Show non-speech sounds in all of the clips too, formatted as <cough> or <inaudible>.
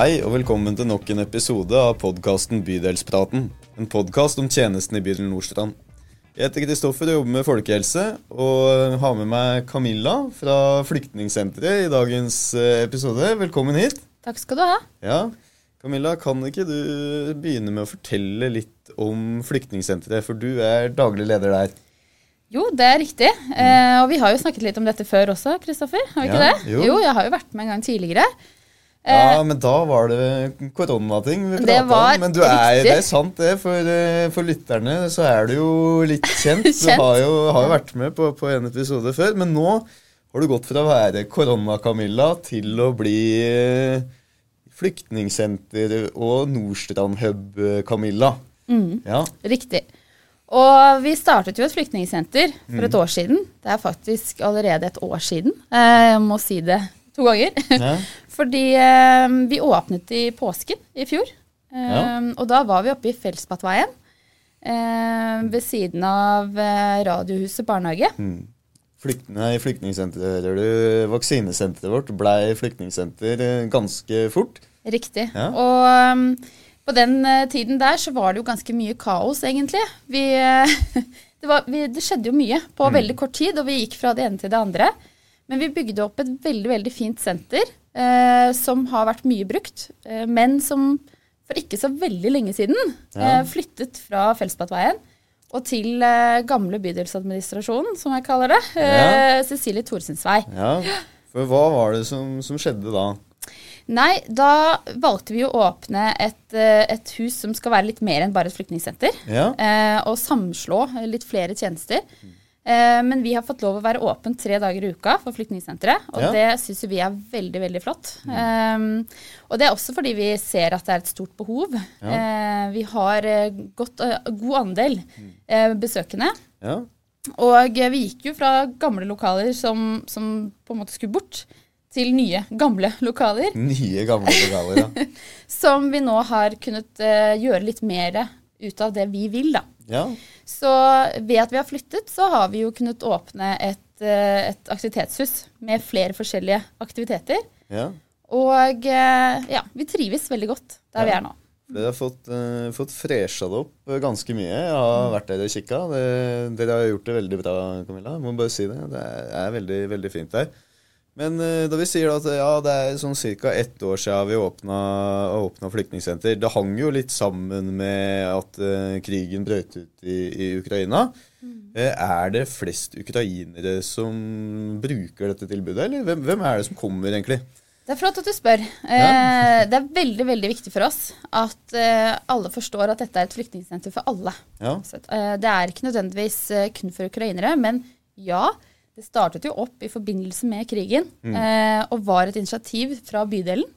Hei og velkommen til nok en episode av podkasten Bydelspraten. En podkast om tjenesten i bydelen Nordstrand. Jeg heter Kristoffer og jobber med folkehelse, og har med meg Camilla fra Flyktningsenteret i dagens eh, episode. Velkommen hit. Takk skal du ha. Ja, Camilla, kan ikke du begynne med å fortelle litt om Flyktningsenteret, for du er daglig leder der. Jo, det er riktig. Eh, og vi har jo snakket litt om dette før også, Kristoffer. Har vi ikke det? jo. jo, jeg har jo vært med en gang tidligere. Ja, men da var det koronating vi Eh, prata var om. Men du er, det er sant, det. For, eh, for lytterne så er du jo litt <laughs> kjent. Du har jo, har jo vært med på, på en episode før. Men nå har du gått fra å være korona-Camilla til å bli eh, flyktningsenter og Nordstrand-hub-Camilla. Mm, Ja. riktig. Og vi startet jo et flyktningsenter for Mm. et år siden. Det er faktisk allerede et år siden. Eh, Jeg må si det to ganger. ja. <laughs> Fordi eh, vi åpnet i påsken i fjor. Eh, Ja. Og da var vi oppe i Felsbattveien. Eh, ved siden av eh, Radiohuset barnehage. Mm. Flykt, nei, flyktningsenteret. Vaksinesenteret vårt blei flyktningsenter eh, ganske fort. Riktig. Ja. Og um, på den tiden der så var det jo ganske mye kaos, egentlig. Vi, <laughs> det, var, vi, det skjedde jo mye på Mm. veldig kort tid, og vi gikk fra det ene til det andre. Men vi bygde opp et veldig veldig fint senter eh, som har vært mye brukt, eh, men som for ikke så veldig lenge siden Ja. eh, flyttet fra Felsbattveien og til eh, gamle bydelsadministrasjonen, som jeg kaller det. Eh, Cecilie Thorsens vei. Ja, For hva var det som, som skjedde da? Nei, da valgte vi å åpne et, eh, et hus som skal være litt mer enn bare et flyktningsenter. Ja, Eh, og samslå litt flere tjenester. Eh, men vi har fått lov å være åpent tre dager i uka for flyktningsenteret. Og Ja. det syns vi er veldig, veldig flott. Eh, og det er også fordi vi ser at det er et stort behov. Eh, vi har eh, godt, uh, god andel uh, besøkende. ja. Og eh, vi gikk jo fra gamle lokaler som, som på en måte skulle bort, til nye, gamle lokaler. Nye, gamle lokaler, ja. <laughs> Som vi nå har kunnet eh, gjøre litt mer ut av det vi vil, da. Ja. Så ved at vi har flyttet, så har vi jo kunnet åpne et, eh, et aktivitetshus med flere forskjellige aktiviteter. ja. Og eh, ja, vi trives veldig godt der vi er nå. Dere har fått, uh, fått fresha det opp ganske mye. Jeg har vært der og kikka. Dere har gjort det veldig bra, Camilla. Jeg må bare si det. Det er, er veldig, veldig fint der. Men eh, da vi sier at ja, det er sånn ca. ett år siden vi åpna, åpna flyktningsenter Det hang jo litt sammen med at uh, krigen brøt ut i, i Ukraina. Eh, er det flest ukrainere som bruker dette tilbudet, eller hvem, hvem er det som kommer, egentlig? Det er flott at du spør. Ja. det er veldig veldig viktig for oss at alle forstår at dette er et flyktningsenter for alle. Ja. Det er ikke nødvendigvis kun for ukrainere, men ja, det startet jo opp i forbindelse med krigen eh, og var et initiativ fra bydelen.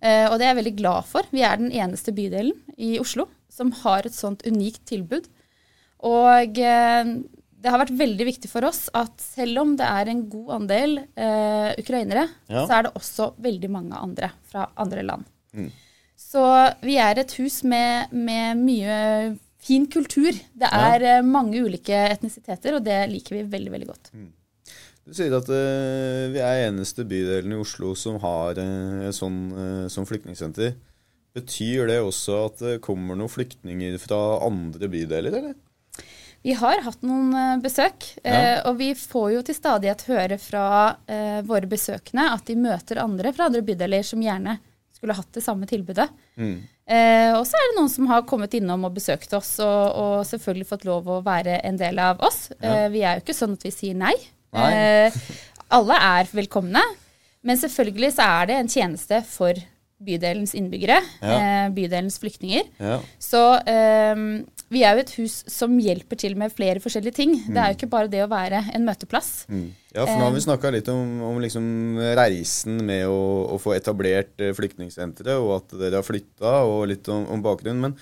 Eh, og det er jeg veldig glad for. Vi er den eneste bydelen i Oslo som har et sånt unikt tilbud. Og eh, det har vært veldig viktig for oss at selv om det er en god andel eh, ukrainere, Ja. så er det også veldig mange andre fra andre land. Mm. Så vi er et hus med, med mye fin kultur. Det er ja. mange ulike etnisiteter, og det liker vi veldig, veldig godt. Du sier at uh, vi er eneste bydelen i Oslo som har uh, sånn, uh, sånn flyktningsenter. Betyr det også at det kommer noen flyktninger fra andre bydeler, eller? Vi har hatt noen besøk, Ja. og vi får jo til stadighet høre fra våre besøkende at de møter andre fra andre bydeler som gjerne skulle hatt det samme tilbudet. Mm. Og så er det noen som har kommet innom og besøkt oss, og, og selvfølgelig fått lov å være en del av oss. Ja. Vi er jo ikke sånn at vi sier nei. Eh, alle er velkomne. Men selvfølgelig så er det en tjeneste for bydelens innbyggere, Ja. eh, bydelens flyktninger. Ja. Så eh, vi er jo et hus som hjelper til med flere forskjellige ting. Det er jo ikke bare det å være en møteplass. Mm. ja, for nå har vi snakka litt om, om liksom reisen med å, å få etablert eh, flyktningsenteret, og at dere har flytta, og litt om, om bakgrunnen. Men,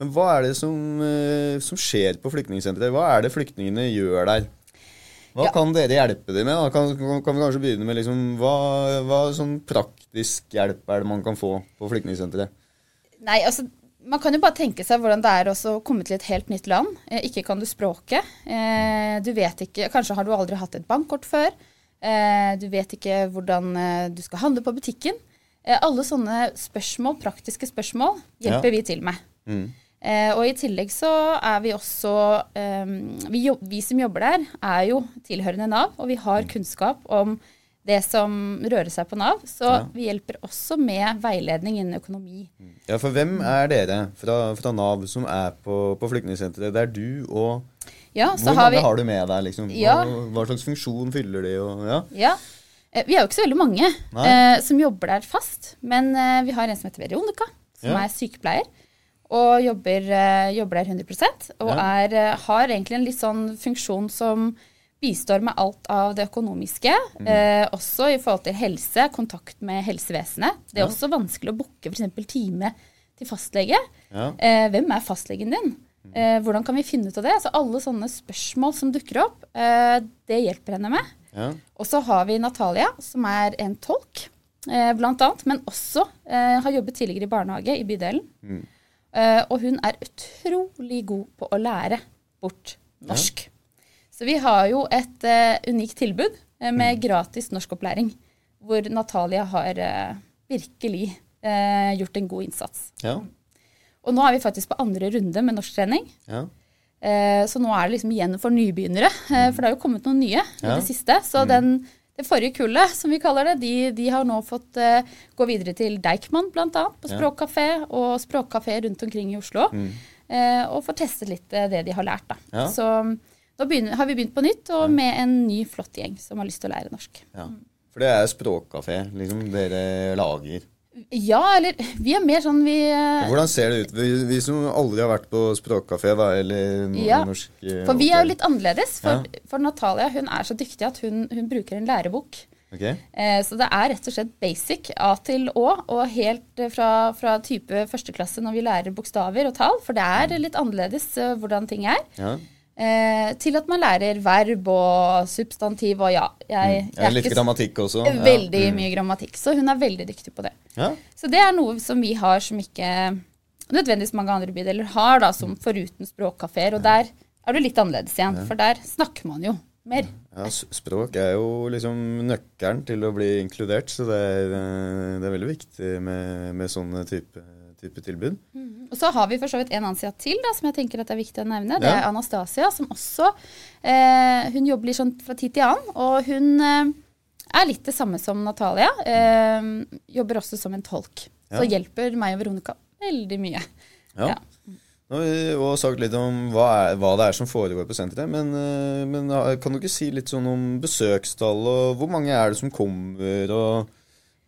men hva er det som, eh, som skjer på flyktningsenteret? Hva er det flyktningene gjør der? Hva Ja. kan dere hjelpe dem med? Da? Kan, kan, kan vi kanskje begynne med liksom, hva, hva sånn praktisk hjelp er det man kan få på flyktningsenteret? Nei, altså, man kan jo bare tenke seg hvordan det er å komme til et helt nytt land. Eh, ikke kan du språket. Eh, du vet ikke, Kanskje har du aldri hatt et bankkort før. Eh, du vet ikke hvordan eh, du skal handle på butikken. Eh, alle sånne spørsmål, praktiske spørsmål, hjelper Ja. vi til med. Mm. Eh, og i tillegg så er vi også eh, vi, jobb, vi som jobber der, er jo tilhørende Nav, og vi Mm. har kunnskap om det som rører seg på Nav. Så Ja. vi hjelper også med veiledning innen økonomi. Ja, for hvem er dere fra, fra Nav som er på, på flyktningsenteret? Det er du og Ja, så Hvor har vi har du med deg, liksom? Hva, Ja. hva slags funksjon fyller de? Og, ja. Ja. Eh, Vi er jo ikke så veldig mange eh, som jobber der fast, men eh, vi har en som heter Veronica, som er sykepleier. Og jobber, eh, jobber der 100 og er, eh, har egentlig en litt sånn funksjon som bistår med alt av det økonomiske. Mm. Eh, også i forhold til helse, kontakt med helsevesenet. Det er Ja. også vanskelig å booke f.eks. time til fastlege. Ja. Eh, hvem er fastlegen din? Eh, hvordan kan vi finne ut av det? Så alle sånne spørsmål som dukker opp, eh, det hjelper henne med. Ja. Og så har vi Natalia, som er en tolk, eh, blant annet, men også eh, har jobbet tidligere i barnehage i bydelen. Mm. Eh, og hun er utrolig god på å lære bort norsk. Så vi har jo et uh, unikt tilbud uh, med gratis norskopplæring, hvor Natalia har virkelig gjort en god innsats. Ja. Og nå er vi faktisk på andre runde med norsktrening. Ja. Så nå er det liksom igjen for nybegynnere. Eh, for det har jo kommet noen nye i det siste. Så den, det forrige kullet, som vi kaller det, de, de har nå fått uh, gå videre til Deichman bl.a. på Ja. språkkafé og språkkafé rundt omkring i Oslo. Eh, og får testet litt uh, det de har lært. Da. Ja. Så da begynner, har vi begynt på nytt, og med en ny, flott gjeng som har lyst til å lære norsk. ja. For det er språkkafé liksom, dere lager. Ja, eller vi er mer sånn vi eh, Hvordan ser det ut? Vi, vi som aldri har vært på språkkafé, da, eller no Ja, norsk eh, For vi er jo litt annerledes. For, Ja. for Natalia hun er så dyktig at hun, hun bruker en lærebok. Ok? Eh, Så det er rett og slett basic A til Å, og helt eh, fra, fra type førsteklasse når vi lærer bokstaver og tall, for det er litt annerledes hvordan ting er, Ja. Eh, til at man lærer verb og substantiv og ja. Jeg, Jeg er litt grammatikk også. Ja. Veldig mye grammatikk, så hun er veldig dyktig på det. Ja. Så det er noe som vi har som ikke nødvendigvis mange andre bydeler har, da, som foruten språkkafeer. Og der er det litt annerledes igjen, for der snakker man jo mer. Ja, språk er jo liksom nøkkelen til å bli inkludert, så det er, eh, det er veldig viktig med, med sånne type, type tilbud. Og så har vi for så vidt en ansatt til da, som jeg tenker at det er viktig å nevne. Det er Anastasia, som også eh, Hun jobber litt sånn fra tid til annen, og hun eh, er litt det samme som Natalia. Eh, jobber også som en tolk. Så hjelper meg og Veronica veldig mye. Ja. Ja. Nå har vi også sagt litt om hva, er, hva det er som foregår på senteret, men, eh, men eh, kan du ikke si litt sånn om besøkstall, og hvor mange er det som kommer, og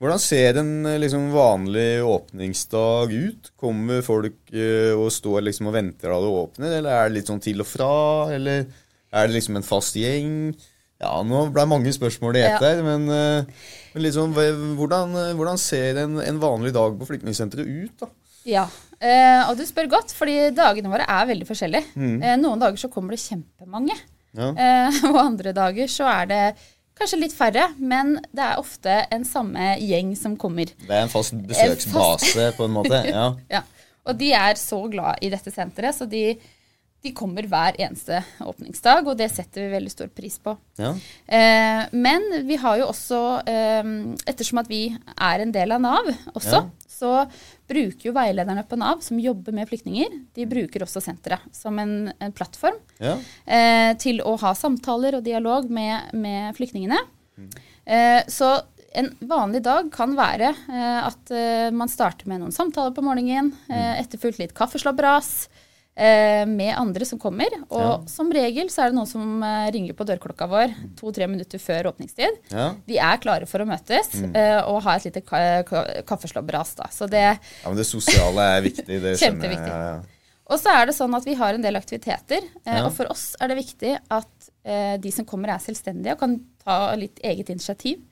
hvordan ser en eh, liksom, vanlig åpningsdag ut? Kommer folk uh, og står liksom og venter da det åpner, eller er det litt sånn til og fra, eller er det liksom en fast gjeng? Ja, nå ble det mange spørsmål i ett Ja. der, men, uh, men liksom, hvordan, hvordan ser en, en vanlig dag på flyktningsenteret ut, da? Ja, uh, og du spør godt, fordi dagene våre er veldig forskjellige. Mm. Noen dager så kommer det kjempemange, Ja. <laughs> og andre dager så er det kanskje litt færre, men det er ofte en samme gjeng som kommer. Det er en fast besøksbase, på en måte. <laughs> Ja. Ja, og de er så glad i dette senteret, så de, de kommer hver eneste åpningsdag, og det setter vi veldig stor pris på. ja. Eh, men vi har jo også, eh, ettersom at vi er en del av Nav også, Ja. så bruker jo veilederne på Nav som jobber med flyktninger, de bruker også senteret som en, en plattform ja. eh, til å ha samtaler og dialog med, med flyktningene. Eh, så en vanlig dag kan være eh, at eh, man starter med noen samtaler på morgenen, eh, etterfulgt litt kaffeslabberas eh, med andre som kommer. Og Ja. som regel så er det noen som eh, ringer på dørklokka vår to-tre minutter før åpningstid. ja. De er klare for å møtes mm. og ha et lite ka ka. Så det, Ja, men det sosiale er viktig. Det. Kjempeviktig. Ja. Og så er det sånn at vi har en del aktiviteter. Eh. Og for oss er det viktig at eh, de som kommer er selvstendige og kan ta litt eget initiativ.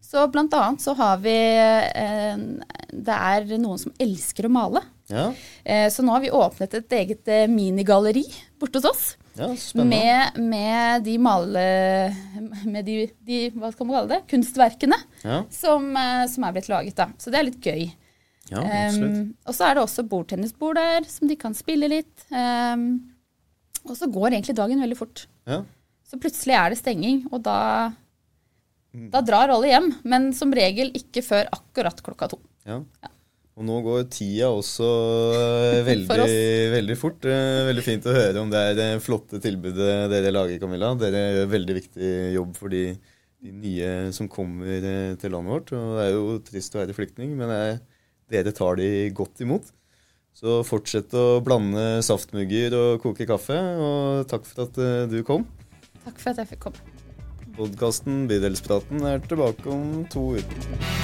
Så blant annet så har vi eh, Det er noen som elsker å male. Ja, Eh, så nå har vi åpnet et eget eh, minigalleri borte hos oss. ja. Med, med de male... Med de, de hva skal man kalle det? Kunstverkene Ja, som, eh, som er blitt laget. da. Så det er litt gøy. ja. Um, og så er det også bordtennisbord der, som de kan spille litt. Um, og så går egentlig dagen veldig fort. Ja. Så plutselig er det stenging, og da, da drar alle hjem. Men som regel ikke før akkurat klokka to. Ja. Og nå går tida også eh, <laughs> veldig, veldig fort. Eh, veldig fint å høre om det er det flotte tilbudet dere lager, Camilla. Dere gjør veldig viktig jobb for de, de nye som kommer eh, til landet vårt. Og det er jo trist å være flyktning, men jeg, dere tar de godt imot. Så fortsett å blande saftmugger og koke kaffe. Og takk for at du kom. Takk for at jeg fikk komme. Podkasten Bydelspraten er tilbake om to uker.